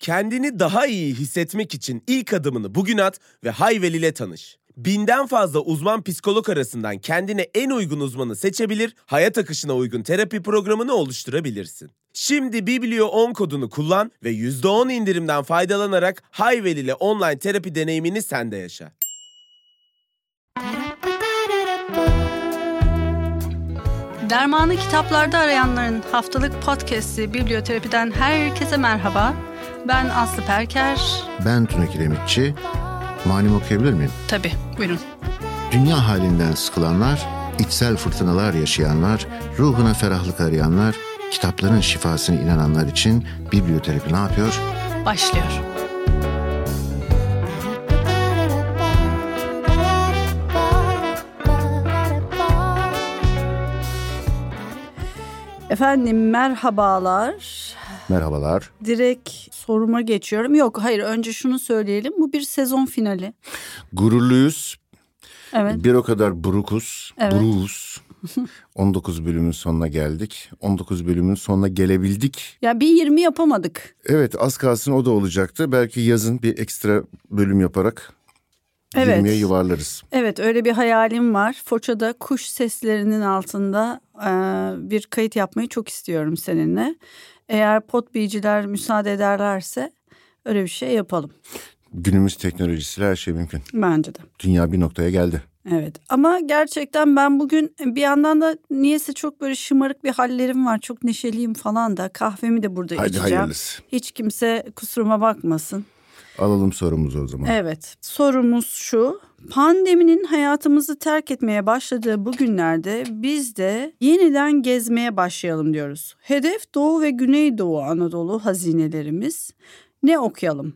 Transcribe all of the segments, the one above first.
Kendini daha iyi hissetmek için ilk adımını bugün at ve Hayvel ile tanış. Binden fazla uzman psikolog arasından kendine en uygun uzmanı seçebilir, hayat akışına uygun terapi programını oluşturabilirsin. Şimdi Biblio 10 kodunu kullan ve %10 indirimden faydalanarak Hayvel ile online terapi deneyimini sen de yaşa. Dermanı kitaplarda arayanların haftalık podcast'i Biblioterapiden herkese merhaba. Ben Aslı Perker. Ben Tuna Kiremitçi. Manim okuyabilir miyim? Tabii, buyurun. Dünya halinden sıkılanlar, içsel fırtınalar yaşayanlar, ruhuna ferahlık arayanlar, kitapların şifasına inananlar için biblioterapi ne yapıyor? Başlıyor. Efendim merhabalar. Merhabalar. Direkt soruma geçiyorum. Yok hayır önce şunu söyleyelim. Bu bir sezon finali. Gururluyuz. Evet. Bir o kadar burukuz. Evet. Buruğuz. 19 bölümün sonuna geldik. 19 bölümün sonuna gelebildik. Ya bir 20 yapamadık. Evet az kalsın o da olacaktı. Belki yazın bir ekstra bölüm yaparak Evet. 20'ye yuvarlarız. Evet öyle bir hayalim var. Foça'da kuş seslerinin altında e, bir kayıt yapmayı çok istiyorum seninle. Eğer potbiyiciler müsaade ederlerse öyle bir şey yapalım. Günümüz teknolojisiyle her şey mümkün. Bence de. Dünya bir noktaya geldi. Evet ama gerçekten ben bugün bir yandan da niyeyse çok böyle şımarık bir hallerim var. Çok neşeliyim falan da kahvemi de burada Hadi içeceğim. hayırlısı. Hiç kimse kusuruma bakmasın. Alalım sorumuzu o zaman. Evet. Sorumuz şu. Pandeminin hayatımızı terk etmeye başladığı bu günlerde biz de yeniden gezmeye başlayalım diyoruz. Hedef Doğu ve Güneydoğu Anadolu hazinelerimiz. Ne okuyalım?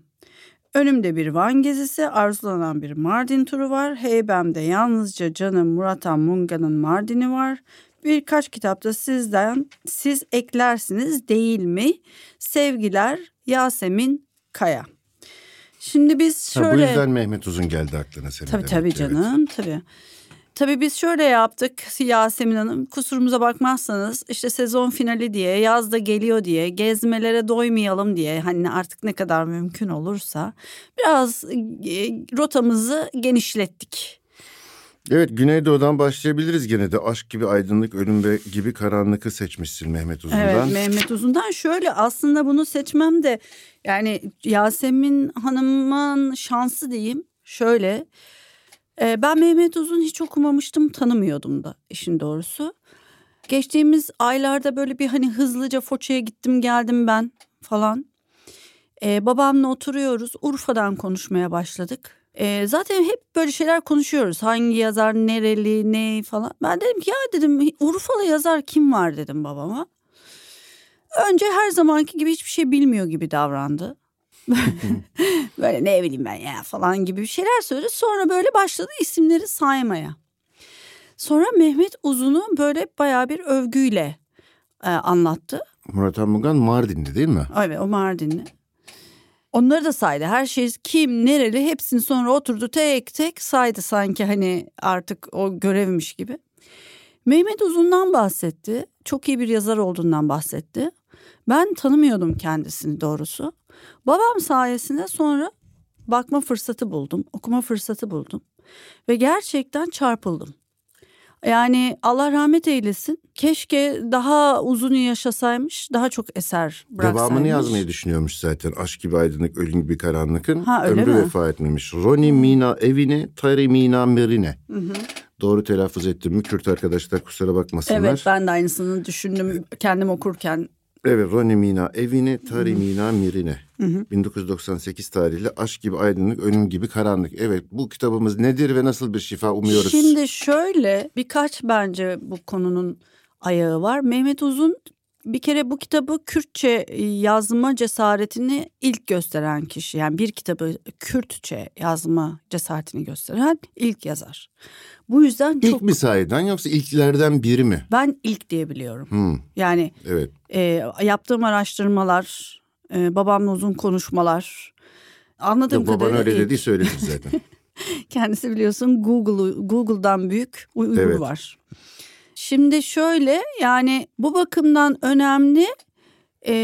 Önümde bir Van gezisi, arzulanan bir Mardin turu var. Heybem'de yalnızca Canım Muratan Munga'nın Mardin'i var. Birkaç kitapta sizden siz eklersiniz değil mi? Sevgiler Yasemin Kaya. Şimdi biz Ha, şöyle... bu yüzden Mehmet Uzun geldi aklına senin. Tabii demek tabii evet. canım tabii. Tabii biz şöyle yaptık Yasemin Hanım kusurumuza bakmazsanız işte sezon finali diye yazda geliyor diye gezmelere doymayalım diye hani artık ne kadar mümkün olursa biraz e, rotamızı genişlettik. Evet Güneydoğu'dan başlayabiliriz gene de. Aşk gibi aydınlık, ölüm ve gibi karanlıkı seçmişsin Mehmet Uzun'dan. Evet Mehmet Uzun'dan şöyle aslında bunu seçmem de yani Yasemin Hanım'ın şansı diyeyim şöyle. e, ben Mehmet Uzun hiç okumamıştım tanımıyordum da işin doğrusu. Geçtiğimiz aylarda böyle bir hani hızlıca Foça'ya gittim geldim ben falan. E, babamla oturuyoruz Urfa'dan konuşmaya başladık. E, zaten hep böyle şeyler konuşuyoruz. Hangi yazar nereli ne falan. Ben dedim ki ya dedim Urfalı yazar kim var dedim babama. Önce her zamanki gibi hiçbir şey bilmiyor gibi davrandı. böyle ne bileyim ben ya falan gibi bir şeyler söyledi. Sonra böyle başladı isimleri saymaya. Sonra Mehmet Uzun'u böyle bayağı bir övgüyle e, anlattı. Murat Anmugan Mardin'di değil mi? Evet o Mardinli. Onları da saydı. Her şey kim, nereli hepsini sonra oturdu tek tek saydı sanki hani artık o görevmiş gibi. Mehmet Uzun'dan bahsetti. Çok iyi bir yazar olduğundan bahsetti. Ben tanımıyordum kendisini doğrusu. Babam sayesinde sonra bakma fırsatı buldum, okuma fırsatı buldum. Ve gerçekten çarpıldım. Yani Allah rahmet eylesin. Keşke daha uzun yaşasaymış, daha çok eser bıraksaymış. Devamını yazmayı düşünüyormuş zaten. Aşk gibi aydınlık, ölüm gibi karanlıkın. Ha, öyle Ömrü mi? vefa etmemiş. Roni Mina evine, Tari Mina merine. Doğru telaffuz ettim mi Kürt arkadaşlar kusura bakmasınlar. Evet ben de aynısını düşündüm kendim okurken. Evet Roni Mina evine, Tari Mina mirine. 1998 tarihli Aşk gibi aydınlık, ölüm gibi karanlık. Evet bu kitabımız nedir ve nasıl bir şifa umuyoruz? Şimdi şöyle birkaç bence bu konunun ayağı var. Mehmet Uzun bir kere bu kitabı Kürtçe yazma cesaretini ilk gösteren kişi. Yani bir kitabı Kürtçe yazma cesaretini gösteren ilk yazar. Bu yüzden İlk çok mi sahiden yoksa ilklerden biri mi? ben ilk diyebiliyorum. Hmm, Yani evet. e, yaptığım araştırmalar, e, babamla uzun konuşmalar. Anladığım Yok, baban kadarıyla öyle ilk. dediği söyledir zaten. Kendisi biliyorsun Google Google'dan büyük Uygur Evet. var. Şimdi şöyle yani bu bakımdan önemli e,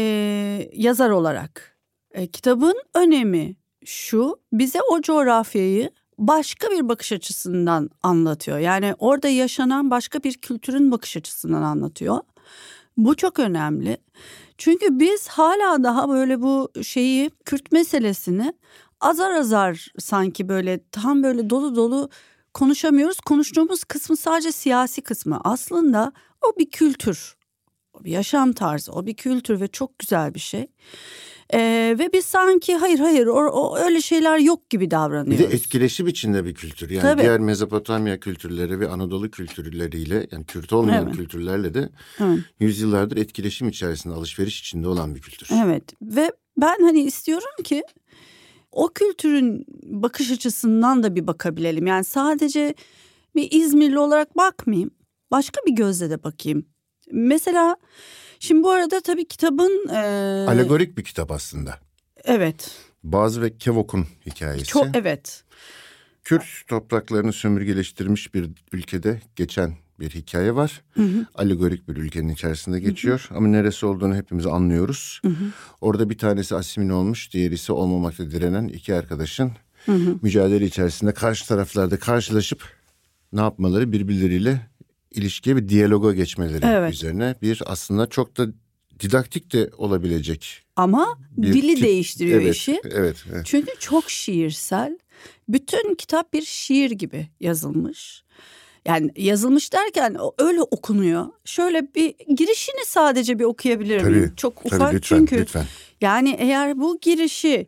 yazar olarak. E, kitabın önemi şu bize o coğrafyayı başka bir bakış açısından anlatıyor. Yani orada yaşanan başka bir kültürün bakış açısından anlatıyor. Bu çok önemli. Çünkü biz hala daha böyle bu şeyi Kürt meselesini azar azar sanki böyle tam böyle dolu dolu konuşamıyoruz. Konuştuğumuz kısmı sadece siyasi kısmı. Aslında o bir kültür. O bir yaşam tarzı, o bir kültür ve çok güzel bir şey. Ee, ve biz sanki hayır hayır o, o öyle şeyler yok gibi Bir davranıyoruz. de etkileşim içinde bir kültür. Yani Tabii. diğer Mezopotamya kültürleri ve Anadolu kültürleriyle yani Kürt olmayan Evet. kültürlerle de Evet. yüzyıllardır etkileşim içerisinde alışveriş içinde olan bir kültür. Evet ve ben hani istiyorum ki o kültürün bakış açısından da bir bakabilelim. Yani sadece bir İzmirli olarak bakmayayım. Başka bir gözle de bakayım. Mesela şimdi bu arada tabii kitabın... e, Alegorik bir kitap aslında. Evet. Bazı ve Kevok'un hikayesi. Çok evet. Kürt topraklarını sömürgeleştirmiş bir ülkede geçen bir hikaye var. Alegorik bir ülkenin içerisinde geçiyor. Ama neresi olduğunu hepimiz anlıyoruz. Orada bir tanesi asimile olmuş, diğeri ise olmamakta direnen iki arkadaşın mücadele içerisinde karşı taraflarda karşılaşıp ne yapmaları birbirleriyle ilişkiye bir diyaloga geçmeleri Evet. üzerine bir aslında çok da didaktik de olabilecek Ama bir dili tip- değiştiriyor evet, işi. Evet, evet. Çünkü çok şiirsel. Bütün kitap bir şiir gibi yazılmış. Yani yazılmış derken öyle okunuyor. Şöyle bir girişini sadece bir okuyabilir miyim? Tabii, Çok tabii, ufak lütfen, çünkü lütfen. yani eğer bu girişi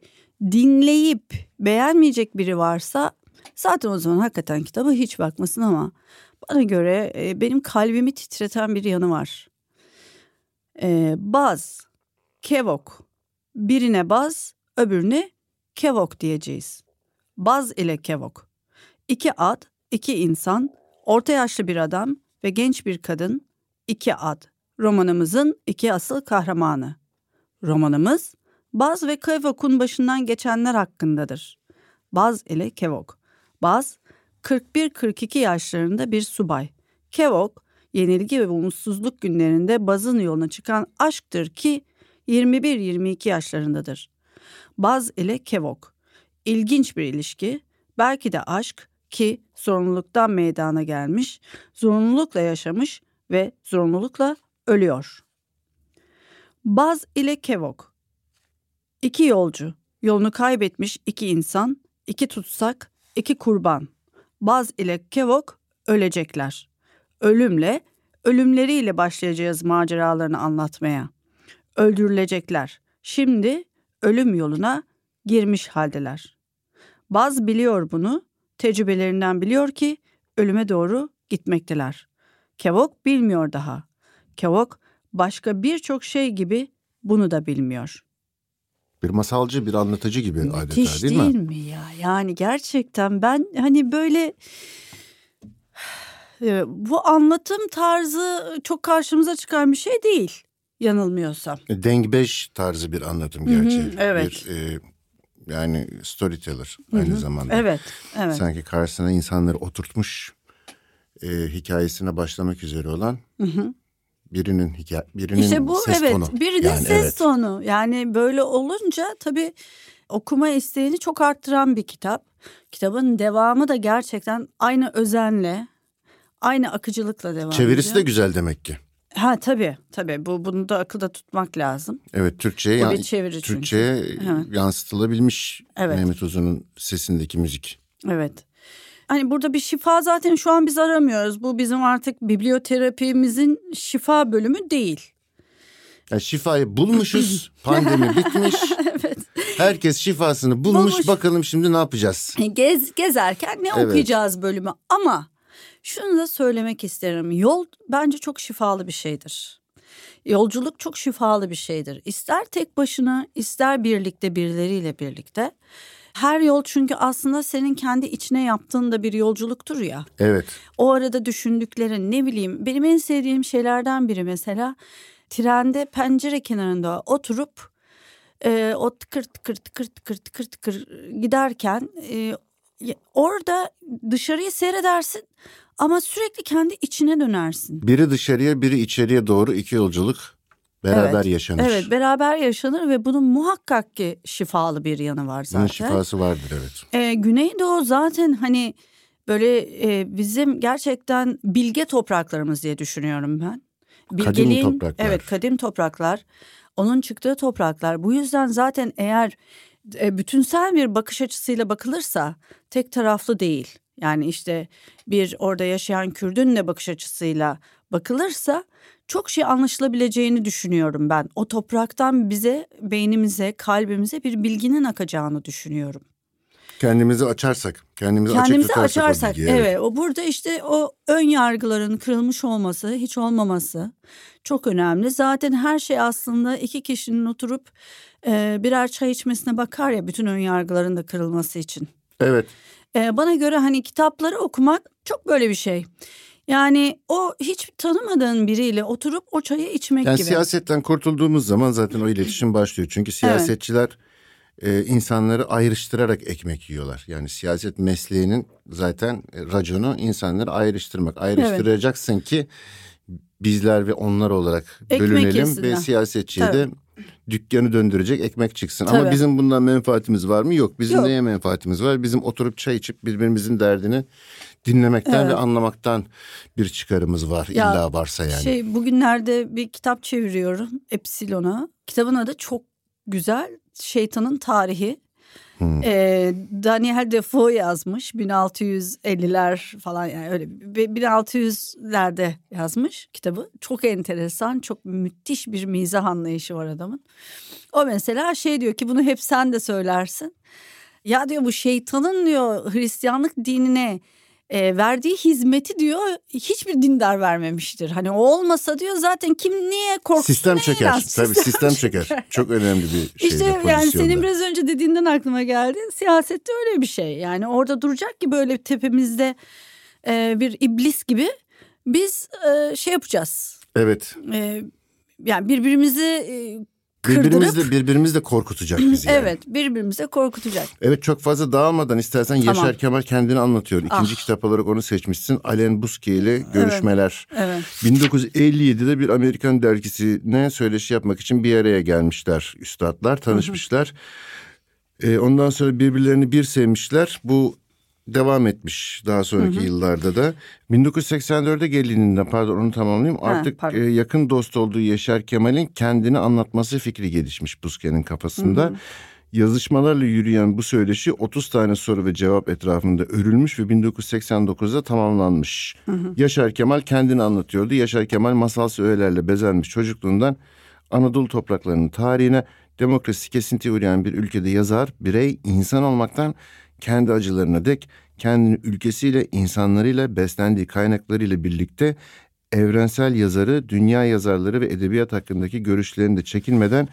dinleyip beğenmeyecek biri varsa zaten o zaman hakikaten kitaba hiç bakmasın ama bana göre e, benim kalbimi titreten bir yanı var. E, baz, kevok, birine baz, öbürüne kevok diyeceğiz. Baz ile kevok. İki ad, iki insan, orta yaşlı bir adam ve genç bir kadın, iki ad. Romanımızın iki asıl kahramanı. Romanımız Baz ve Kevok'un başından geçenler hakkındadır. Baz ile Kevok. Baz 41-42 yaşlarında bir subay. Kevok yenilgi ve umutsuzluk günlerinde Baz'ın yoluna çıkan aşktır ki 21-22 yaşlarındadır. Baz ile Kevok. İlginç bir ilişki, belki de aşk ki zorunluluktan meydana gelmiş, zorunlulukla yaşamış ve zorunlulukla ölüyor. Baz ile Kevok. İki yolcu, yolunu kaybetmiş iki insan, iki tutsak, iki kurban. Baz ile Kevok ölecekler. Ölümle, ölümleriyle başlayacağız maceralarını anlatmaya. Öldürülecekler. Şimdi ölüm yoluna girmiş haldeler. Baz biliyor bunu, tecrübelerinden biliyor ki ölüme doğru gitmekteler. Kevok bilmiyor daha. Kevok başka birçok şey gibi bunu da bilmiyor. Bir masalcı, bir anlatıcı gibi adeta Müthiş değil, değil, mi? mi ya? Yani gerçekten ben hani böyle e, bu anlatım tarzı çok karşımıza çıkan bir şey değil yanılmıyorsam. E, Dengbeş tarzı bir anlatım Hı hı, gerçi. evet. Bir, e, yani storyteller aynı zamanda. Evet, evet. Sanki karşısına insanları oturtmuş e, hikayesine başlamak üzere olan birinin hikaye birinin İşte bu ses evet tonu. bir de Yani ses evet. tonu. Yani böyle olunca tabii okuma isteğini çok arttıran bir kitap. Kitabın devamı da gerçekten aynı özenle, aynı akıcılıkla devam Çevirisi de ediyor. güzel demek ki. Ha tabii tabii bu bunu da akılda tutmak lazım. Evet Türkçe'ye yan-. Türkçe'ye Evet. yansıtılabilmiş Evet. Mehmet Uzun'un sesindeki müzik. Evet. Hani burada bir şifa zaten şu an biz aramıyoruz. Bu bizim artık biblioterapimizin şifa bölümü değil. Yani şifayı bulmuşuz. pandemi bitmiş. evet. Herkes şifasını bulmuş. Bulmuş. Bakalım şimdi ne yapacağız? Gez, gezerken ne Evet. okuyacağız bölümü ama şunu da söylemek isterim. Yol bence çok şifalı bir şeydir. Yolculuk çok şifalı bir şeydir. İster tek başına ister birlikte birileriyle birlikte. Her yol çünkü aslında senin kendi içine yaptığın da bir yolculuktur ya. Evet. O arada düşündüklerin ne bileyim benim en sevdiğim şeylerden biri mesela trende pencere kenarında oturup e, o tıkır tıkır tıkır tıkır tıkır tıkır giderken e, orada dışarıyı seyredersin ama sürekli kendi içine dönersin. Biri dışarıya biri içeriye doğru iki yolculuk Beraber Evet. yaşanır. Evet beraber yaşanır ve bunun muhakkak ki şifalı bir yanı var zaten. Bunun şifası vardır evet. Ee, Güneydoğu zaten hani böyle e, bizim gerçekten bilge topraklarımız diye düşünüyorum ben. Kadim topraklar. Evet kadim topraklar. Onun çıktığı topraklar. Bu yüzden zaten eğer e, bütünsel bir bakış açısıyla bakılırsa tek taraflı değil. Yani işte bir orada yaşayan Kürdün de bakış açısıyla bakılırsa çok şey anlaşılabileceğini düşünüyorum ben. O topraktan bize, beynimize, kalbimize bir bilginin akacağını düşünüyorum. Kendimizi açarsak, kendimizi, Kendimizi açık tutarsak o açarsak bilgiye, evet. o burada işte o ön yargıların kırılmış olması hiç olmaması çok önemli. Zaten her şey aslında iki kişinin oturup e, birer çay içmesine bakar ya bütün ön yargıların da kırılması için. Evet. E, bana göre hani kitapları okumak çok böyle bir şey. Yani o hiç tanımadığın biriyle oturup o çayı içmek Yani gibi. siyasetten kurtulduğumuz zaman zaten o iletişim başlıyor. Çünkü siyasetçiler e, insanları ayrıştırarak ekmek yiyorlar. Yani siyaset mesleğinin zaten e, raconu insanları ayrıştırmak. Ayrıştıracaksın ki bizler ve onlar olarak Ekmek bölünelim yesinler. ve siyasetçiye Tabii. de dükkanı döndürecek ekmek çıksın. Tabii. Ama bizim bundan menfaatimiz var mı? Yok. Bizim Yok. neye menfaatimiz var? Bizim oturup çay içip birbirimizin derdini dinlemekten Evet. ve anlamaktan bir çıkarımız var. Ya, İlla varsa yani. Şey bugünlerde bir kitap çeviriyorum Epsilon'a. Kitabın adı çok güzel. Şeytanın Tarihi. Hmm. Ee, Daniel Defoe yazmış 1650'ler falan yani öyle bir- 1600'lerde yazmış kitabı. Çok enteresan, çok müthiş bir mizah anlayışı var adamın. O mesela şey diyor ki bunu hep sen de söylersin. Ya diyor bu şeytanın diyor Hristiyanlık dinine e, verdiği hizmeti diyor hiçbir dindar vermemiştir. Hani o olmasa diyor zaten kim niye korksun Sistem çeker. Tabii sistem çeker. Çok önemli bir şey. İşte yani senin biraz önce dediğinden aklıma geldi. Siyasette öyle bir şey. Yani orada duracak ki böyle tepemizde e, bir iblis gibi biz e, şey yapacağız. Evet. E, yani birbirimizi e, Birbirimiz de birbirimiz de korkutacak bizi. yani. evet birbirimize korkutacak. Evet çok fazla dağılmadan istersen Tamam. Yaşar Kemal kendini anlatıyor. İkinci Ah. kitap olarak onu seçmişsin. Alain Busquet ile görüşmeler. Evet. 1957'de bir Amerikan dergisine söyleşi yapmak için bir araya gelmişler üstadlar, tanışmışlar. Ee, ondan sonra birbirlerini bir sevmişler. Bu devam etmiş daha sonraki yıllarda da. 1984'e gelindiğinde pardon onu tamamlayayım. Ha, Artık pardon. e, yakın dost olduğu Yaşar Kemal'in kendini anlatması fikri gelişmiş Busquet'in kafasında. Yazışmalarla yürüyen bu söyleşi 30 tane soru ve cevap etrafında örülmüş ve 1989'da tamamlanmış. Yaşar Kemal kendini anlatıyordu. Yaşar Kemal masalsı öğelerle bezenmiş çocukluğundan Anadolu topraklarının tarihine demokrasi kesinti uğrayan bir ülkede yazar, birey, insan olmaktan kendi acılarına dek kendini ülkesiyle, insanlarıyla, beslendiği kaynaklarıyla birlikte evrensel yazarı, dünya yazarları ve edebiyat hakkındaki görüşlerini de çekinmeden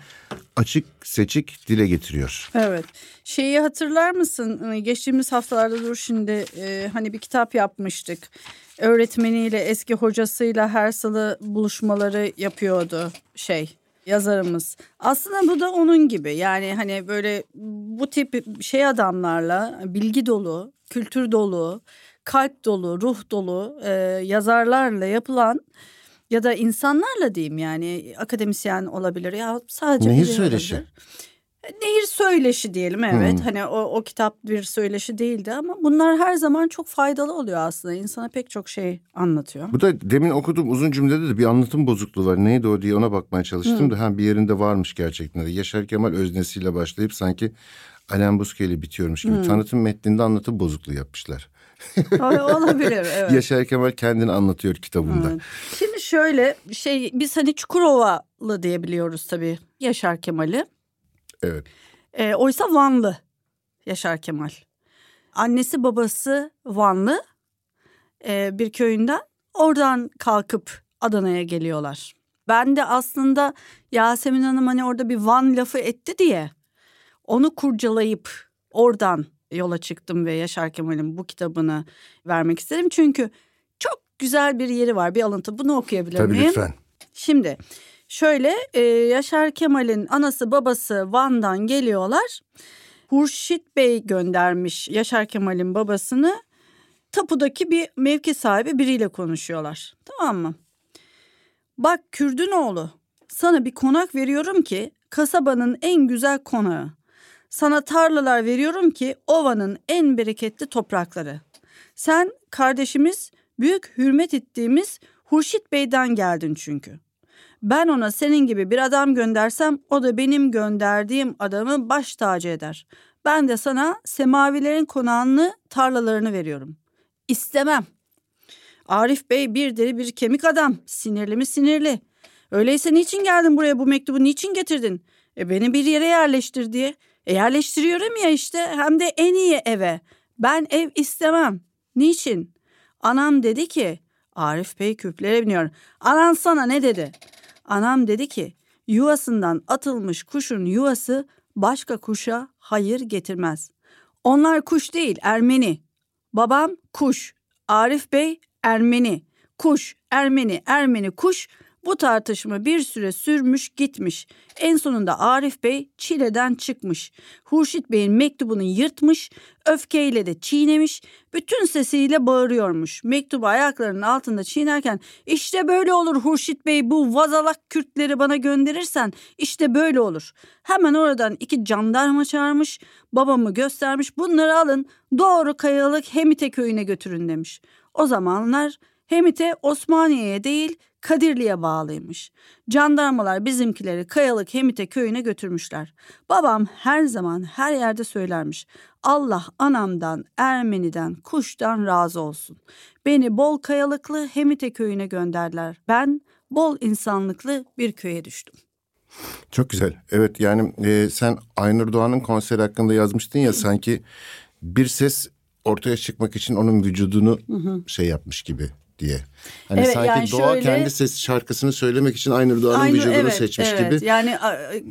açık seçik dile getiriyor. Evet. Şeyi hatırlar mısın? Geçtiğimiz haftalarda dur şimdi e, hani bir kitap yapmıştık. Öğretmeniyle eski hocasıyla her salı buluşmaları yapıyordu şey yazarımız. Aslında bu da onun gibi. Yani hani böyle bu tip şey adamlarla bilgi dolu, kültür dolu, kalp dolu, ruh dolu e, yazarlarla yapılan ya da insanlarla diyeyim yani akademisyen olabilir ya sadece Nehir söyleşi. olabilir. Nehir söyleşi diyelim evet. Hani o, o kitap bir söyleşi değildi ama bunlar her zaman çok faydalı oluyor aslında. İnsana pek çok şey anlatıyor. Bu da demin okuduğum uzun cümlede de bir anlatım bozukluğu var. Neydi o diye ona bakmaya çalıştım da ha, bir yerinde varmış gerçekten de. Yaşar Kemal öznesiyle başlayıp sanki Alain Busquet ile bitiyormuş gibi. Tanıtım metninde anlatım bozukluğu yapmışlar. Olabilir evet. Yaşar Kemal kendini anlatıyor kitabında. Evet. Şimdi şöyle şey biz hani Çukurovalı diyebiliyoruz tabii Yaşar Kemal'i. Evet. E, oysa Vanlı Yaşar Kemal. Annesi babası Vanlı e, bir köyünden oradan kalkıp Adana'ya geliyorlar. Ben de aslında Yasemin Hanım hani orada bir Van lafı etti diye onu kurcalayıp oradan yola çıktım ve Yaşar Kemal'in bu kitabını vermek istedim. Çünkü çok güzel bir yeri var bir alıntı bunu okuyabilir Tabii miyim? lütfen. Şimdi şöyle e, Yaşar Kemal'in anası babası Van'dan geliyorlar. Hurşit Bey göndermiş Yaşar Kemal'in babasını tapudaki bir mevki sahibi biriyle konuşuyorlar. Tamam mı? Bak Kürdün oğlu Sana bir konak veriyorum ki kasabanın en güzel konağı. Sana tarlalar veriyorum ki ovanın en bereketli toprakları. Sen kardeşimiz büyük hürmet ettiğimiz Hurşit Bey'den geldin çünkü. Ben ona senin gibi bir adam göndersem o da benim gönderdiğim adamı baş tacı eder. Ben de sana semavilerin konağını tarlalarını veriyorum. İstemem. Arif Bey bir deri bir kemik adam. Sinirli mi sinirli. Öyleyse niçin geldin buraya bu mektubu niçin getirdin? E beni bir yere yerleştir diye. E yerleştiriyorum ya işte hem de en iyi eve. Ben ev istemem. Niçin? Anam dedi ki Arif Bey küplere biniyor. Anan sana ne dedi? Anam dedi ki yuvasından atılmış kuşun yuvası başka kuşa hayır getirmez. Onlar kuş değil Ermeni. Babam kuş. Arif Bey Ermeni. Kuş, Ermeni, Ermeni, kuş bu tartışma bir süre sürmüş gitmiş. En sonunda Arif Bey çileden çıkmış. Hurşit Bey'in mektubunu yırtmış, öfkeyle de çiğnemiş, bütün sesiyle bağırıyormuş. Mektubu ayaklarının altında çiğnerken işte böyle olur Hurşit Bey bu vazalak Kürtleri bana gönderirsen işte böyle olur. Hemen oradan iki jandarma çağırmış, babamı göstermiş bunları alın doğru Kayalık Hemite köyüne götürün demiş. O zamanlar Hemite Osmaniye'ye değil Kadirli'ye bağlıymış. Jandarmalar bizimkileri Kayalık Hemite köyüne götürmüşler. Babam her zaman her yerde söylermiş. Allah anamdan, Ermeni'den, kuştan razı olsun. Beni bol kayalıklı Hemite köyüne gönderdiler. Ben bol insanlıklı bir köye düştüm. Çok güzel. Evet yani e, sen Aynur Doğan'ın konseri hakkında yazmıştın ya sanki bir ses ortaya çıkmak için onun vücudunu şey yapmış gibi diye. Hani Evet, sanki yani Doğa şöyle- kendi ses şarkısını söylemek için Aynur Doğan'ın Aynur- vücudunu evet, seçmiş evet. gibi. Yani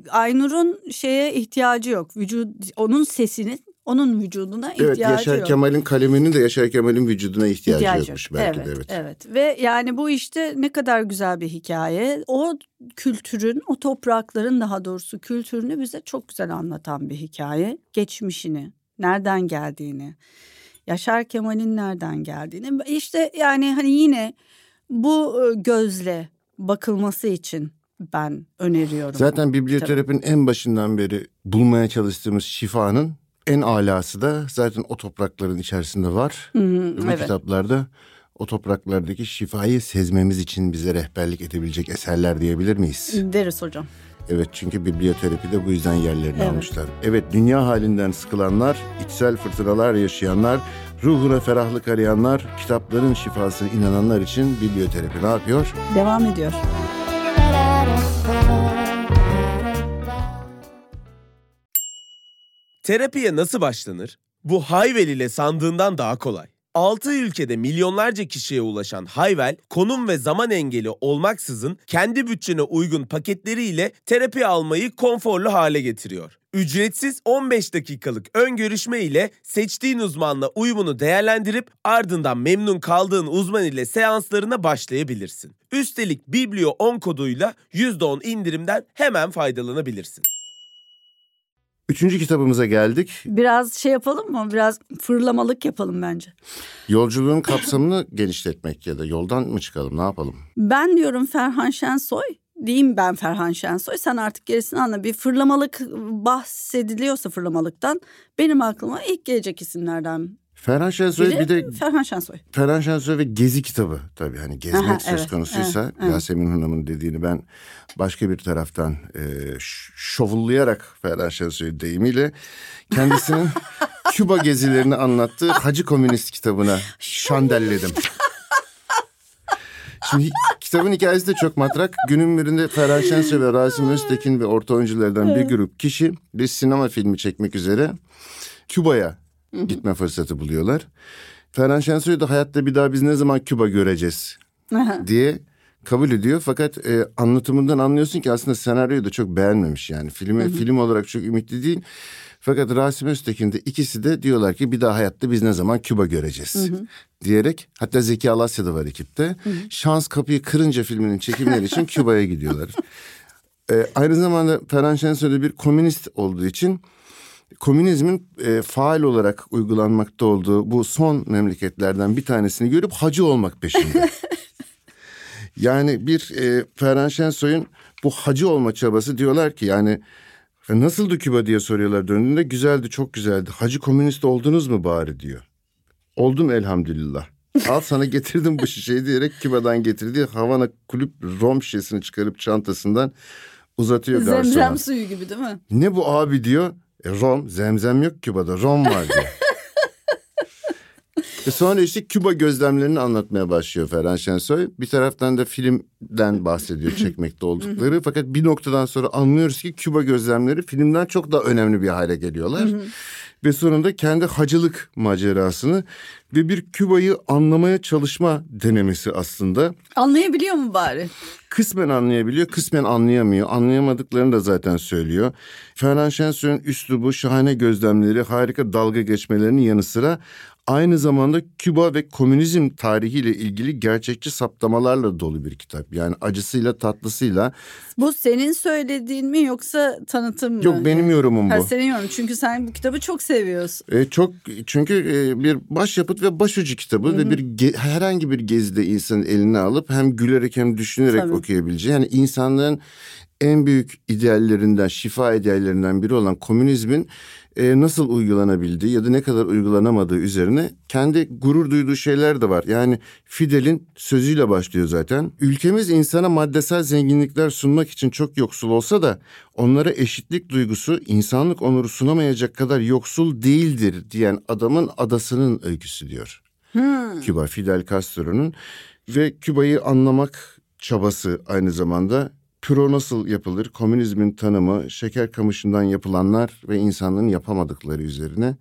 Aynur'un şeye ihtiyacı yok. Vücut onun sesinin onun vücuduna Evet ihtiyacı Yaşar yok. Kemal'in kaleminin de Yaşar Kemal'in vücuduna ihtiyacı, İhtiyacı yokmuş yok. belki evet, de evet. Evet ve yani bu işte ne kadar güzel bir hikaye. O kültürün, o toprakların daha doğrusu kültürünü bize çok güzel anlatan bir hikaye. Geçmişini, nereden geldiğini, Yaşar Kemal'in nereden geldiğini. İşte yani hani yine bu e, gözle bakılması için ben öneriyorum. Zaten biblioterapinin en başından beri bulmaya çalıştığımız şifanın en alası da zaten o toprakların içerisinde var. Hı hı, Bu evet. kitaplarda o topraklardaki şifayı sezmemiz için bize rehberlik edebilecek eserler diyebilir miyiz? Deriz hocam. Evet çünkü biblioterapi de bu yüzden yerlerini Evet. almışlar. Evet dünya halinden sıkılanlar, içsel fırtınalar yaşayanlar, ruhuna ferahlık arayanlar, kitapların şifasına inananlar için biblioterapi ne yapıyor? Devam ediyor. Terapiye nasıl başlanır? Bu Hayvel ile sandığından daha kolay. 6 ülkede milyonlarca kişiye ulaşan Hayvel, konum ve zaman engeli olmaksızın kendi bütçene uygun paketleriyle terapi almayı konforlu hale getiriyor. Ücretsiz 15 dakikalık ön görüşme ile seçtiğin uzmanla uyumunu değerlendirip ardından memnun kaldığın uzman ile seanslarına başlayabilirsin. Üstelik Biblio 10 koduyla %10 indirimden hemen faydalanabilirsin. Üçüncü kitabımıza geldik. Biraz şey yapalım mı? Biraz fırlamalık yapalım bence. Yolculuğun kapsamını genişletmek ya da yoldan mı çıkalım ne yapalım? Ben diyorum Ferhan Şensoy. Diyeyim ben Ferhan Şensoy. Sen artık gerisini anla. Bir fırlamalık bahsediliyorsa fırlamalıktan benim aklıma ilk gelecek isimlerden Ferhan Şensoy biri bir de Ferhan Şensoy. Ferhan Şensoy ve Gezi kitabı tabii hani gezmek Aha, söz evet, konusuysa evet, evet. Yasemin Hanım'ın dediğini ben başka bir taraftan e, şovullayarak Ferhan Şensoy deyimiyle kendisinin Küba gezilerini anlattığı Hacı Komünist kitabına şandelledim. Şimdi kitabın hikayesi de çok matrak. Günün birinde Ferhan Şensoy ve Rasim Öztekin ve orta oyunculardan bir grup kişi bir sinema filmi çekmek üzere Küba'ya gitme fırsatı buluyorlar. Ferhan Şensoy da hayatta bir daha biz ne zaman Küba göreceğiz diye kabul ediyor. Fakat e, anlatımından anlıyorsun ki aslında senaryoyu da çok beğenmemiş yani. Filmi film olarak çok ümitli değil. Fakat Rasim Öztekin de ikisi de diyorlar ki bir daha hayatta biz ne zaman Küba göreceğiz diyerek hatta Zeki Alasya da var ekipte. Şans kapıyı kırınca filminin çekimleri için Küba'ya gidiyorlar. E, aynı zamanda Ferhan Şensoy da bir komünist olduğu için komünizmin e, faal olarak uygulanmakta olduğu bu son memleketlerden bir tanesini görüp hacı olmak peşinde. Yani bir e, Ferhan Şensoy'un bu hacı olma çabası diyorlar ki yani "E, nasıldı Küba diye soruyorlar döndüğünde güzeldi çok güzeldi. Hacı komünist oldunuz mu bari diyor. Oldum elhamdülillah. Al sana getirdim bu şişeyi diyerek Küba'dan getirdiği Havana kulüp rom şişesini çıkarıp çantasından uzatıyor garsona. Zemzem suyu gibi değil mi? Ne bu abi diyor. E, rom, zemzem yok Küba'da rom var diyor. e sonra işte Küba gözlemlerini anlatmaya başlıyor Ferhan Şensoy. Bir taraftan da filmden bahsediyor çekmekte oldukları. Fakat bir noktadan sonra anlıyoruz ki Küba gözlemleri filmden çok daha önemli bir hale geliyorlar. Ve sonunda kendi hacılık macerasını ve bir Küba'yı anlamaya çalışma denemesi aslında Anlayabiliyor mu bari? kısmen anlayabiliyor, kısmen anlayamıyor. Anlayamadıklarını da zaten söylüyor. Ferhan Şensoy'un üslubu, şahane gözlemleri, harika dalga geçmelerinin yanı sıra aynı zamanda Küba ve komünizm tarihiyle ilgili gerçekçi saptamalarla dolu bir kitap. Yani acısıyla tatlısıyla. Bu senin söylediğin mi yoksa tanıtım mı? Yok benim yorumum Ha, bu. senin yorumun. Çünkü sen bu kitabı çok seviyorsun. E, çok çünkü e, bir başyapıt ve başucu kitabı ve bir ge- herhangi bir gezide insanın eline alıp hem gülerek hem düşünerek Tabii. okuyabileceği yani insanlığın en büyük ideallerinden, şifa ideallerinden biri olan komünizmin e, nasıl uygulanabildiği ya da ne kadar uygulanamadığı üzerine kendi gurur duyduğu şeyler de var. Yani Fidel'in sözüyle başlıyor zaten. Ülkemiz insana maddesel zenginlikler sunmak için çok yoksul olsa da onlara eşitlik duygusu insanlık onuru sunamayacak kadar yoksul değildir diyen adamın adasının öyküsü diyor. Küba Fidel Castro'nun ve Küba'yı anlamak çabası aynı zamanda Püro nasıl yapılır, komünizmin tanımı, şeker kamışından yapılanlar ve insanlığın yapamadıkları üzerine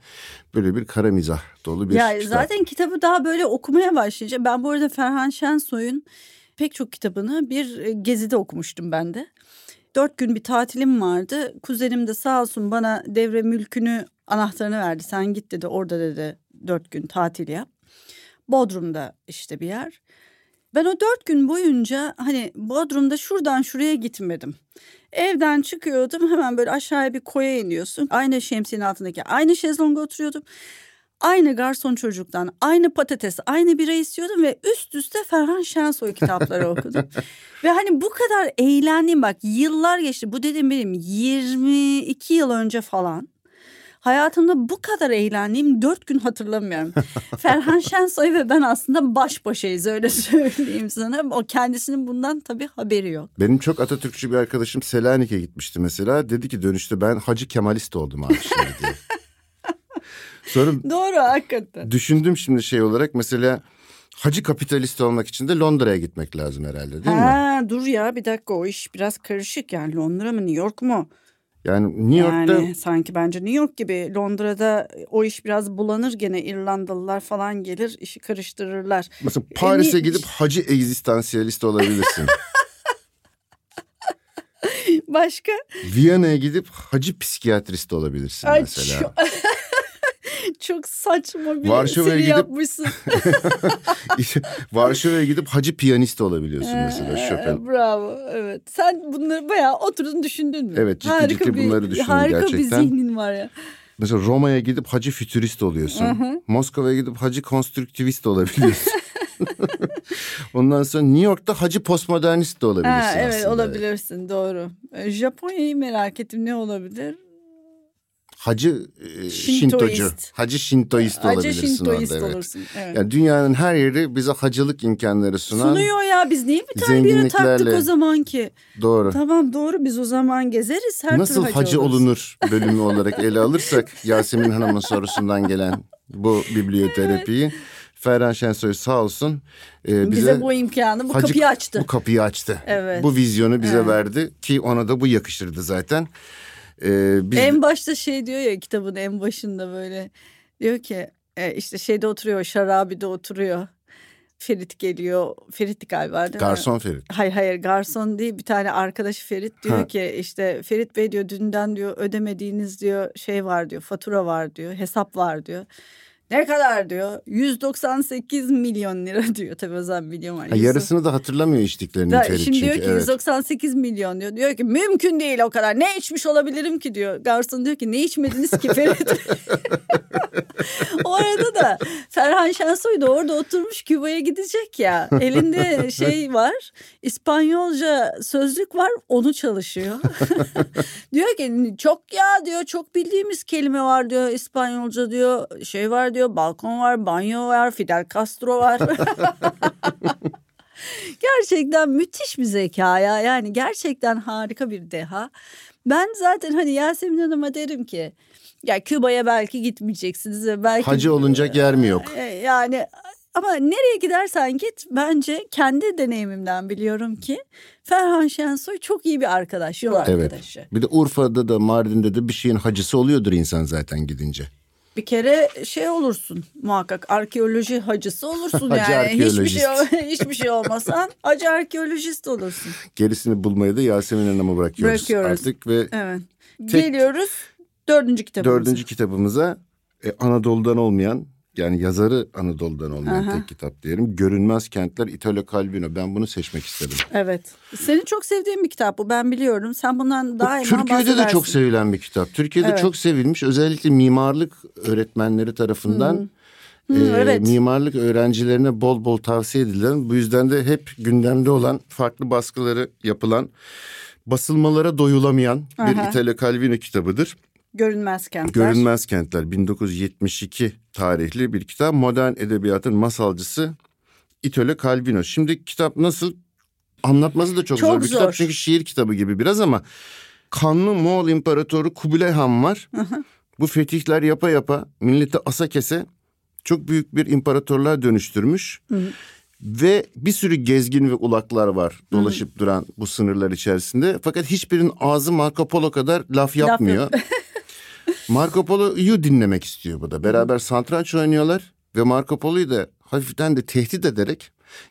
böyle bir kara mizah dolu bir ya kitap. zaten kitabı daha böyle okumaya başlayacağım. Ben bu arada Ferhan Şensoy'un pek çok kitabını bir e, gezide okumuştum ben de. Dört gün bir tatilim vardı. Kuzenim de sağ olsun bana devre mülkünü anahtarını verdi. Sen git dedi orada dedi dört gün tatil yap. Bodrum'da işte bir yer. Ben o dört gün boyunca hani Bodrum'da şuradan şuraya gitmedim. Evden çıkıyordum hemen böyle aşağıya bir koya iniyorsun. Aynı şemsiyenin altındaki aynı şezlonga oturuyordum. Aynı garson çocuktan aynı patates aynı bira istiyordum ve üst üste Ferhan Şensoy kitapları okudum. ve hani bu kadar eğlendim bak yıllar geçti bu dedim benim 22 yıl önce falan. Hayatımda bu kadar eğlendiğim dört gün hatırlamıyorum. Ferhan Şensoy ve ben aslında baş başayız öyle söyleyeyim sana. O kendisinin bundan tabii haberi yok. Benim çok Atatürkçü bir arkadaşım Selanik'e gitmişti mesela. Dedi ki dönüşte ben Hacı Kemalist oldum abi şimdi diye. Sonra Doğru hakikaten. düşündüm şimdi şey olarak mesela Hacı kapitalist olmak için de Londra'ya gitmek lazım herhalde değil mi? Ha, dur ya bir dakika o iş biraz karışık yani Londra mı New York mu? Yani New York'ta Yani sanki bence New York gibi Londra'da o iş biraz bulanır gene İrlandalılar falan gelir işi karıştırırlar. mesela Paris'e Ni- gidip Hacı egzistansiyalist olabilirsin. Başka? Viyana'ya gidip Hacı psikiyatrist olabilirsin Ay, mesela. çok, çok saçma bir Varşova'ya gidip- yapmışsın. Varşova'ya gidip Hacı piyanist olabiliyorsun mesela Ee, Chopin. Bravo evet. Sen bunları bayağı oturdun düşündün mü? Evet, ciddi ciddi bunları düşündüm harika gerçekten. bir zihnin var ya. Mesela Roma'ya gidip Hacı fütürist oluyorsun. Moskova'ya gidip Hacı konstrüktivist olabiliyorsun. Ondan sonra New York'ta Hacı postmodernist de olabilirsin Ha, evet aslında. olabilirsin doğru. Ee, Japonya'yı merak ettim ne olabilir? Hacı e, Şintoist. Şintocu. Hacı Şintoist Acı olabilirsin Şintoist orada evet. olursun. Evet. Yani dünyanın her yeri bize hacılık imkanları sunan. Sunuyor ya biz niye bir tane bir taktık o zaman ki? Doğru. Tamam doğru biz o zaman gezeriz her Nasıl hacı, oluruz. olunur bölümü olarak ele alırsak Yasemin Hanım'ın sorusundan gelen bu biblioterapiyi Ferhan Şensoy sağ olsun e, bize, Bize bu imkanı bu hacı- kapıyı açtı. Bu kapıyı açtı. Evet. Bu vizyonu bize Evet. verdi ki ona da bu yakışırdı zaten. E, biz En başta şey diyor ya kitabın en başında böyle diyor ki e, işte şeyde oturuyor şarabide oturuyor. Ferit geliyor. Ferit galiba değil mi? garson Ferit. Hayır hayır garson değil bir tane arkadaşı Ferit diyor Ha. ki işte Ferit Bey diyor dünden diyor ödemediğiniz diyor şey var diyor fatura var diyor hesap var diyor. Ne kadar diyor 198 milyon lira diyor tabii o zaman milyon var. Ha, yarısını da hatırlamıyor içtiklerini Da, Ferit şimdi çünkü. diyor ki evet. 198 milyon diyor. Diyor ki mümkün değil o kadar. Ne içmiş olabilirim ki diyor. Garson diyor ki ne içmediniz ki Ferit? o arada da Ferhan Şensoy da orada oturmuş Küba'ya gidecek ya. Elinde şey var İspanyolca sözlük var onu çalışıyor. diyor ki çok ya diyor çok bildiğimiz kelime var diyor İspanyolca diyor şey var diyor balkon var banyo var Fidel Castro var. gerçekten müthiş bir zeka ya. Yani gerçekten harika bir deha. Ben zaten hani Yasemin Hanım'a derim ki ya Küba'ya belki gitmeyeceksiniz belki Hacı olunacak yer mi yok? E, Yani ama nereye gidersen git bence kendi deneyimimden biliyorum ki Ferhan Şensoy çok iyi bir arkadaş, yol Evet. arkadaşı. Bir de Urfa'da da Mardin'de de bir şeyin hacısı oluyordur insan zaten gidince. Bir kere şey olursun muhakkak arkeoloji hacısı olursun Hacı yani hiçbir şey hiçbir şey olmasan hacı arkeolojist olursun. Gerisini bulmayı da Yasemin Hanım'a bırakıyoruz, Bırakıyoruz. artık ve Evet. Tek- Geliyoruz dördüncü kitabımıza. dördüncü kitabımıza e, Anadolu'dan olmayan yani yazarı Anadolu'dan olmayan Aha. tek kitap diyelim. Görünmez Kentler Italo Calvino. Ben bunu seçmek istedim. Evet. Senin çok sevdiğin bir kitap bu ben biliyorum. Sen bundan Bu daima Türkiye'de de bahsedersin. çok sevilen bir kitap. Türkiye'de Evet. çok sevilmiş. Özellikle mimarlık öğretmenleri tarafından Hı, e, evet. mimarlık öğrencilerine bol bol tavsiye edilen. Bu yüzden de hep gündemde olan farklı baskıları yapılan basılmalara doyulamayan bir Aha. Italo Calvino kitabıdır. Görünmez kentler. Görünmez Kentler 1972 tarihli bir kitap. Modern edebiyatın masalcısı Italo Calvino. Şimdi kitap nasıl? Anlatması da çok, Çok zor bir kitap çünkü şiir kitabı gibi biraz ama kanlı Moğol İmparatoru Kubilay Han var. Bu fetihler yapa yapa milleti asa kese çok büyük bir imparatorluğa dönüştürmüş. Ve bir sürü gezgin ve ulaklar var dolaşıp duran bu sınırlar içerisinde. Fakat hiçbirinin ağzı Marco Polo kadar laf yapmıyor. Marco Polo'yu dinlemek istiyor bu da. Beraber satranç oynuyorlar ve Marco Polo'yu da hafiften de tehdit ederek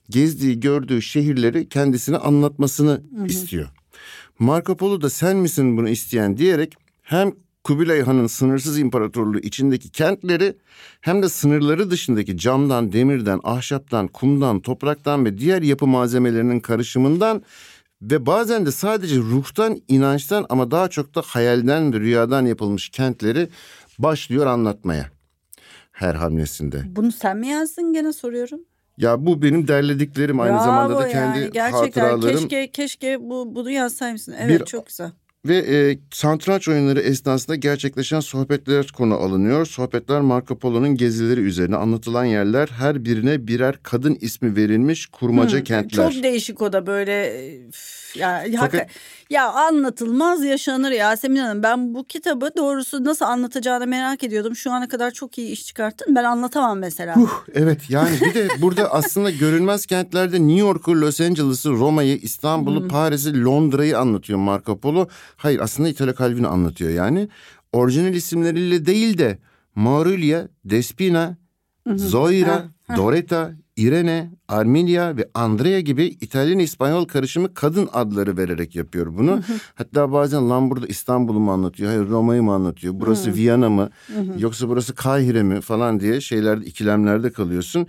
gezdiği, gördüğü şehirleri kendisine anlatmasını istiyor. Marco Polo da sen misin bunu isteyen diyerek hem Kubilay Han'ın sınırsız imparatorluğu içindeki kentleri hem de sınırları dışındaki camdan, demirden, ahşaptan, kumdan, topraktan ve diğer yapı malzemelerinin karışımından ve bazen de sadece ruhtan, inançtan ama daha çok da hayalden ve rüyadan yapılmış kentleri başlıyor anlatmaya her hamlesinde. Bunu sen mi yazdın gene soruyorum. Ya bu benim derlediklerim aynı Bravo zamanda da yani. kendi Gerçekten hatıralarım. keşke keşke bu bunu yazsaymışsın. Evet Bir- çok güzel. Ve e, satranç oyunları esnasında gerçekleşen sohbetler konu alınıyor. Sohbetler Marco Polo'nun gezileri üzerine anlatılan yerler her birine birer kadın ismi verilmiş kurmaca Hı, kentler. Çok değişik o da böyle üf, ya Fakat- ya anlatılmaz yaşanır Yasemin Hanım. Ben bu kitabı doğrusu nasıl anlatacağını merak ediyordum. Şu ana kadar çok iyi iş çıkarttın. Ben anlatamam mesela. Huh, evet yani bir de burada aslında görünmez kentlerde New York'u, Los Angeles'ı, Roma'yı, İstanbul'u, Paris'i, Londra'yı anlatıyor Marco Polo. Hayır aslında Italo Calvino anlatıyor yani. Orijinal isimleriyle değil de Maurilia, Despina, Zoira, Doretta, Irene, Armilia ve Andrea gibi İtalyan-İspanyol karışımı kadın adları vererek yapıyor bunu. Hatta bazen lan burada İstanbul'u mu anlatıyor, hayır Roma'yı mı anlatıyor, burası Viyana mı, yoksa burası Kahire mi falan diye şeylerde ikilemlerde kalıyorsun.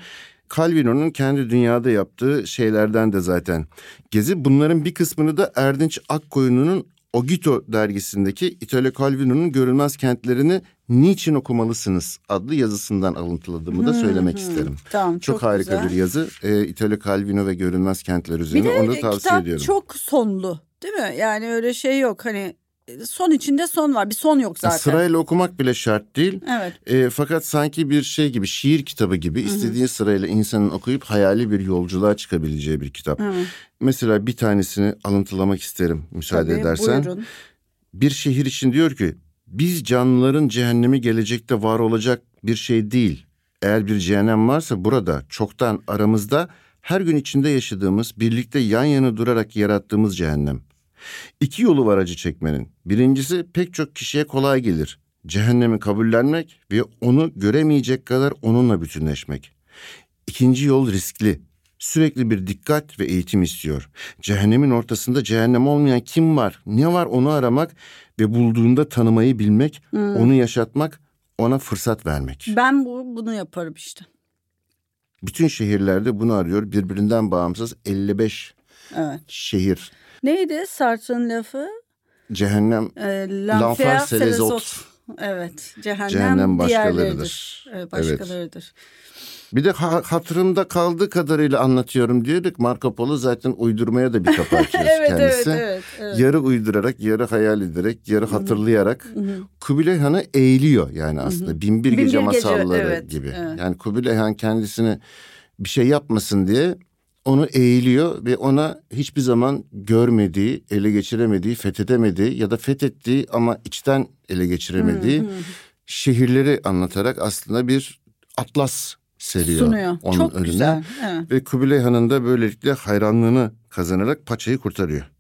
Calvino'nun kendi dünyada yaptığı şeylerden de zaten gezi. Bunların bir kısmını da Erdinç Akkoyunlu'nun Ogito dergisindeki Italo Calvino'nun Görülmez Kentlerini Niçin Okumalısınız adlı yazısından alıntıladığımı da söylemek isterim. Tamam Çok, çok, harika güzel. bir yazı. Ee, Italo Calvino ve Görülmez Kentler Bir üzerine de onu da tavsiye kitap ediyorum. çok sonlu değil mi? Yani öyle şey yok hani son içinde son var bir son yok zaten. Sırayla okumak bile şart değil. Evet. E, fakat sanki bir şey gibi şiir kitabı gibi istediği sırayla insanın okuyup hayali bir yolculuğa çıkabileceği bir kitap. Hı. Mesela bir tanesini alıntılamak isterim müsaade Tabii, edersen. buyurun. Bir şehir için diyor ki biz canlıların cehennemi gelecekte var olacak bir şey değil. Eğer bir cehennem varsa burada çoktan aramızda her gün içinde yaşadığımız birlikte yan yana durarak yarattığımız cehennem. İki yolu var acı çekmenin. Birincisi pek çok kişiye kolay gelir. Cehennemi kabullenmek ve onu göremeyecek kadar onunla bütünleşmek. İkinci yol riskli. Sürekli bir dikkat ve eğitim istiyor. Cehennemin ortasında cehennem olmayan kim var, ne var onu aramak ve bulduğunda tanımayı bilmek, onu yaşatmak, ona fırsat vermek. Ben bu, bunu yaparım işte. Bütün şehirlerde bunu arıyor. Birbirinden bağımsız 55 Evet. şehir. Neydi Sartre'ın lafı? Cehennem Ee, L'enfer, autres. Evet. Cehennem, Cehennem başkalarıdır. Evet, başkalarıdır. Bir de ha- hatırımda kaldığı kadarıyla anlatıyorum diyorduk. Marco Polo zaten uydurmaya da bir kapı açıyor Evet, evet, kendisi. evet, evet. Yarı uydurarak, yarı hayal ederek, yarı hatırlayarak Kubilay Han'ı eğiliyor yani aslında. Binbir Binbir Gece Gece, masalları evet, gibi. evet. Yani Kubilay Han kendisini bir şey yapmasın diye onu eğiliyor ve ona hiçbir zaman görmediği, ele geçiremediği, fethedemediği ya da fethettiği ama içten ele geçiremediği şehirleri anlatarak aslında bir atlas seriyor Sunuyor. onun Çok önüne. güzel. Evet. Ve Kubilay Han'ın da böylelikle hayranlığını kazanarak paçayı kurtarıyor.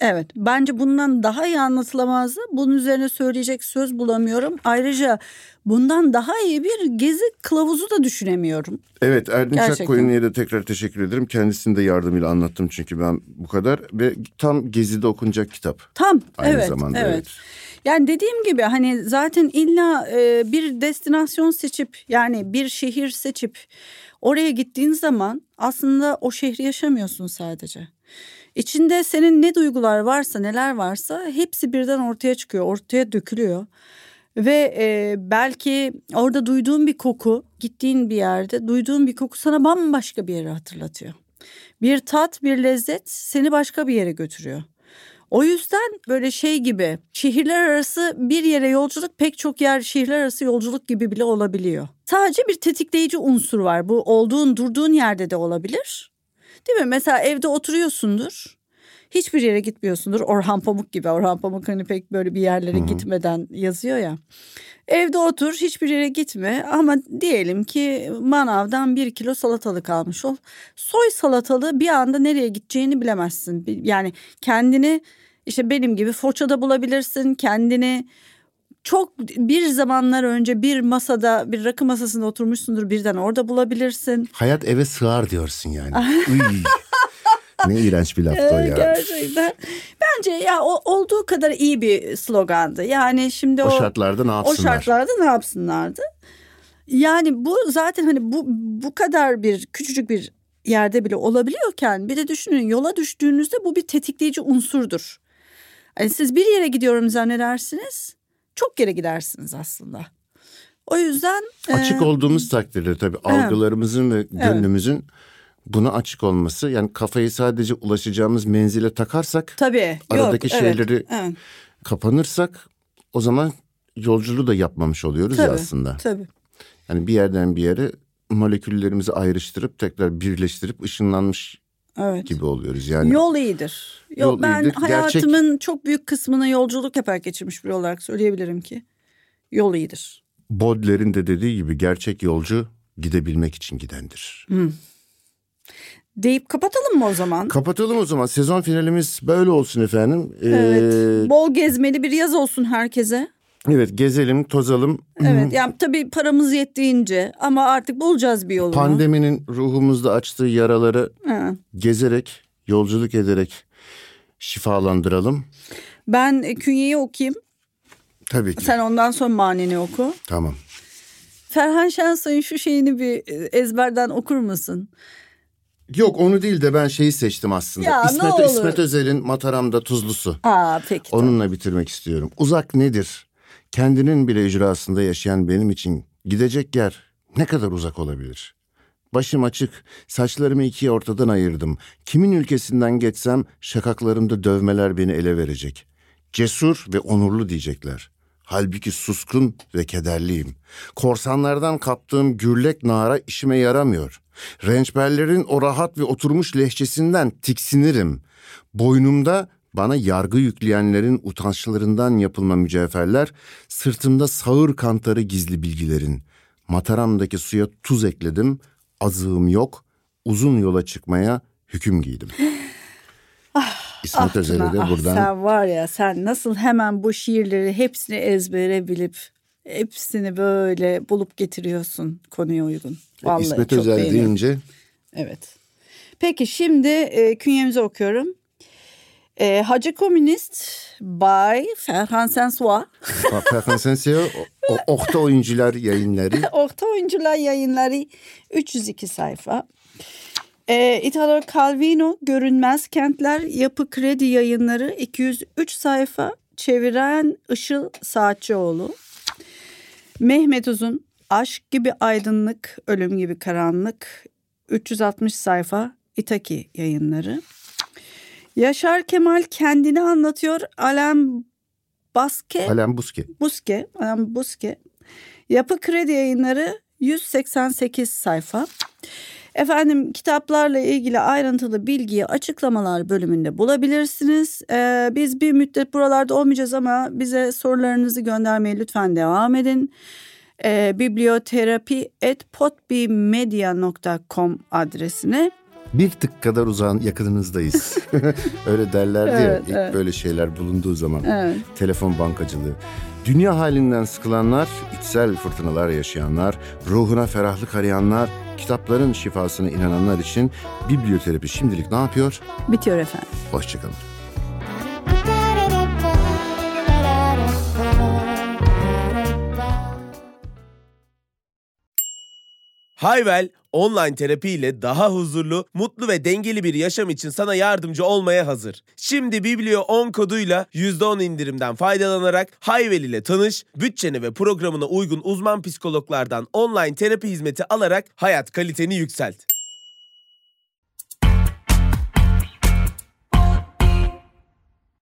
Evet bence bundan daha iyi anlatılamazdı. Bunun üzerine söyleyecek söz bulamıyorum. Ayrıca bundan daha iyi bir gezi kılavuzu da düşünemiyorum. Evet Erdinç. Akkoyunlu'ya da tekrar teşekkür ederim. Kendisinin de yardımıyla anlattım çünkü ben bu kadar. Ve tam Gezi'de okunacak kitap. Tam Aynı evet zamanda, evet. evet. Yani dediğim gibi hani zaten illa e, bir destinasyon seçip yani bir şehir seçip oraya gittiğin zaman aslında o şehri yaşamıyorsun sadece. İçinde senin ne duygular varsa neler varsa hepsi birden ortaya çıkıyor ortaya dökülüyor. Ve e, belki orada duyduğun bir koku gittiğin bir yerde duyduğun bir koku sana bambaşka bir yere hatırlatıyor. Bir tat bir lezzet seni başka bir yere götürüyor. O yüzden böyle şey gibi şehirler arası bir yere yolculuk pek çok yer şehirler arası yolculuk gibi bile olabiliyor. Sadece bir tetikleyici unsur var. Bu olduğun durduğun yerde de olabilir. Değil mi? Mesela evde oturuyorsundur. Hiçbir yere gitmiyorsundur. Orhan Pamuk gibi. Orhan Pamuk hani pek böyle bir yerlere gitmeden yazıyor ya. Evde otur hiçbir yere gitme ama diyelim ki manavdan bir kilo salatalık almış ol. Soy salatalığı bir anda nereye gideceğini bilemezsin. Yani kendini işte benim gibi Foça'da bulabilirsin. Kendini çok bir zamanlar önce bir masada bir rakı masasında oturmuşsundur birden orada bulabilirsin. Hayat eve sığar diyorsun yani. Uy. ne iğrenç bir laftı o ya. Gerçekten. Bence ya o olduğu kadar iyi bir slogandı. Yani şimdi o, O şartlarda ne o yapsınlar? şartlarda ne yapsınlardı? Yani bu zaten hani bu bu kadar bir küçücük bir yerde bile olabiliyorken bir de düşünün yola düştüğünüzde bu bir tetikleyici unsurdur. Hani siz bir yere gidiyorum zannedersiniz. Çok yere gidersiniz aslında. O yüzden Açık e, olduğumuz takdirde tabii algılarımızın ve gönlümüzün buna açık olması. Yani kafayı sadece ulaşacağımız menzile takarsak tabii aradaki yok, evet, şeyleri evet, kapanırsak o zaman yolculuğu da yapmamış oluyoruz ya tabii, aslında. Tabii. Yani bir yerden bir yere moleküllerimizi ayrıştırıp tekrar birleştirip ışınlanmış Evet. gibi oluyoruz. Yani Yol iyidir. Yol, Yol ben iyidir. hayatımın çok büyük kısmını yolculuk yaparak geçirmiş biri olarak söyleyebilirim ki yol iyidir. Baudelaire'in de dediği gibi gerçek yolcu gidebilmek için gidendir. Deyip kapatalım mı o zaman? Kapatalım o zaman. Sezon finalimiz böyle olsun efendim. Ee, Evet. Bol gezmeli bir yaz olsun herkese. Evet gezelim, tozalım. Evet. Yani tabii paramız yettiğince ama artık bulacağız bir yolunu. Pandeminin ruhumuzda açtığı yaraları Ha. gezerek, yolculuk ederek şifalandıralım. Ben künyeyi okuyayım. Tabii ki. Sen ondan sonra maneni oku. Tamam. Ferhan Şensoy'un şu şeyini bir ezberden okur musun? Yok onu değil de ben şeyi seçtim aslında. Ya, İsmet. İsmet Özel'in Mataram'da Tuzlusu. Aa peki. Onunla bitirmek istiyorum. Uzak nedir? Kendinin bile icrasında yaşayan benim için gidecek yer ne kadar uzak olabilir? Başım açık, saçlarımı ikiye ortadan ayırdım. Kimin ülkesinden geçsem şakaklarımda dövmeler beni ele verecek. Cesur ve onurlu diyecekler. Halbuki suskun ve kederliyim. Korsanlardan kaptığım gürlek nara işime yaramıyor. Rençberlerin o rahat ve oturmuş lehçesinden tiksinirim. Boynumda bana yargı yükleyenlerin utançlarından yapılma mücevherler, sırtımda sağır kantarı gizli bilgilerin. Mataramdaki suya tuz ekledim, azığım yok, uzun yola çıkmaya hüküm giydim. İsmet Özel'e de Ah, buradan sen var ya sen nasıl hemen bu şiirleri hepsini ezbere bilip hepsini böyle bulup getiriyorsun konuya uygun. Vallahi İsmet çok Özel beğeniyorum. deyince Evet. Peki şimdi e, künyemizi okuyorum. E, Hacı Komünist by Ferhan Sensois. Ferhan o- Okta Oyuncular yayınları. Orta Oyuncular Yayınları 302 sayfa. E, Italo Calvino Görünmez Kentler Yapı Kredi Yayınları 203 sayfa. Çeviren Işıl Saatçıoğlu. Mehmet Uzun Aşk gibi aydınlık, ölüm gibi karanlık. 360 sayfa İtaki yayınları. Yaşar Kemal kendini anlatıyor. Alain Baske, Alem Buske. Buske, Alain Buske. Yapı Kredi Yayınları 188 sayfa. Efendim kitaplarla ilgili ayrıntılı bilgiyi açıklamalar bölümünde bulabilirsiniz. Ee, biz bir müddet buralarda olmayacağız ama bize sorularınızı göndermeye lütfen devam edin. Ee, biblioterapi.potbimedia.com adresine. Bir tık kadar uzağın yakınınızdayız. Öyle derlerdi ya Evet, ilk evet. böyle şeyler bulunduğu zaman. Evet. Telefon bankacılığı. Dünya halinden sıkılanlar, içsel fırtınalar yaşayanlar, ruhuna ferahlık arayanlar, kitapların şifasına inananlar için biblioterapi şimdilik ne yapıyor? Bitiyor efendim. Hoşçakalın. Hayvel, online terapi ile daha huzurlu, mutlu ve dengeli bir yaşam için sana yardımcı olmaya hazır. Şimdi Biblio 10 koduyla %10 indirimden faydalanarak Hayvel ile tanış, bütçene ve programına uygun uzman psikologlardan online terapi hizmeti alarak hayat kaliteni yükselt.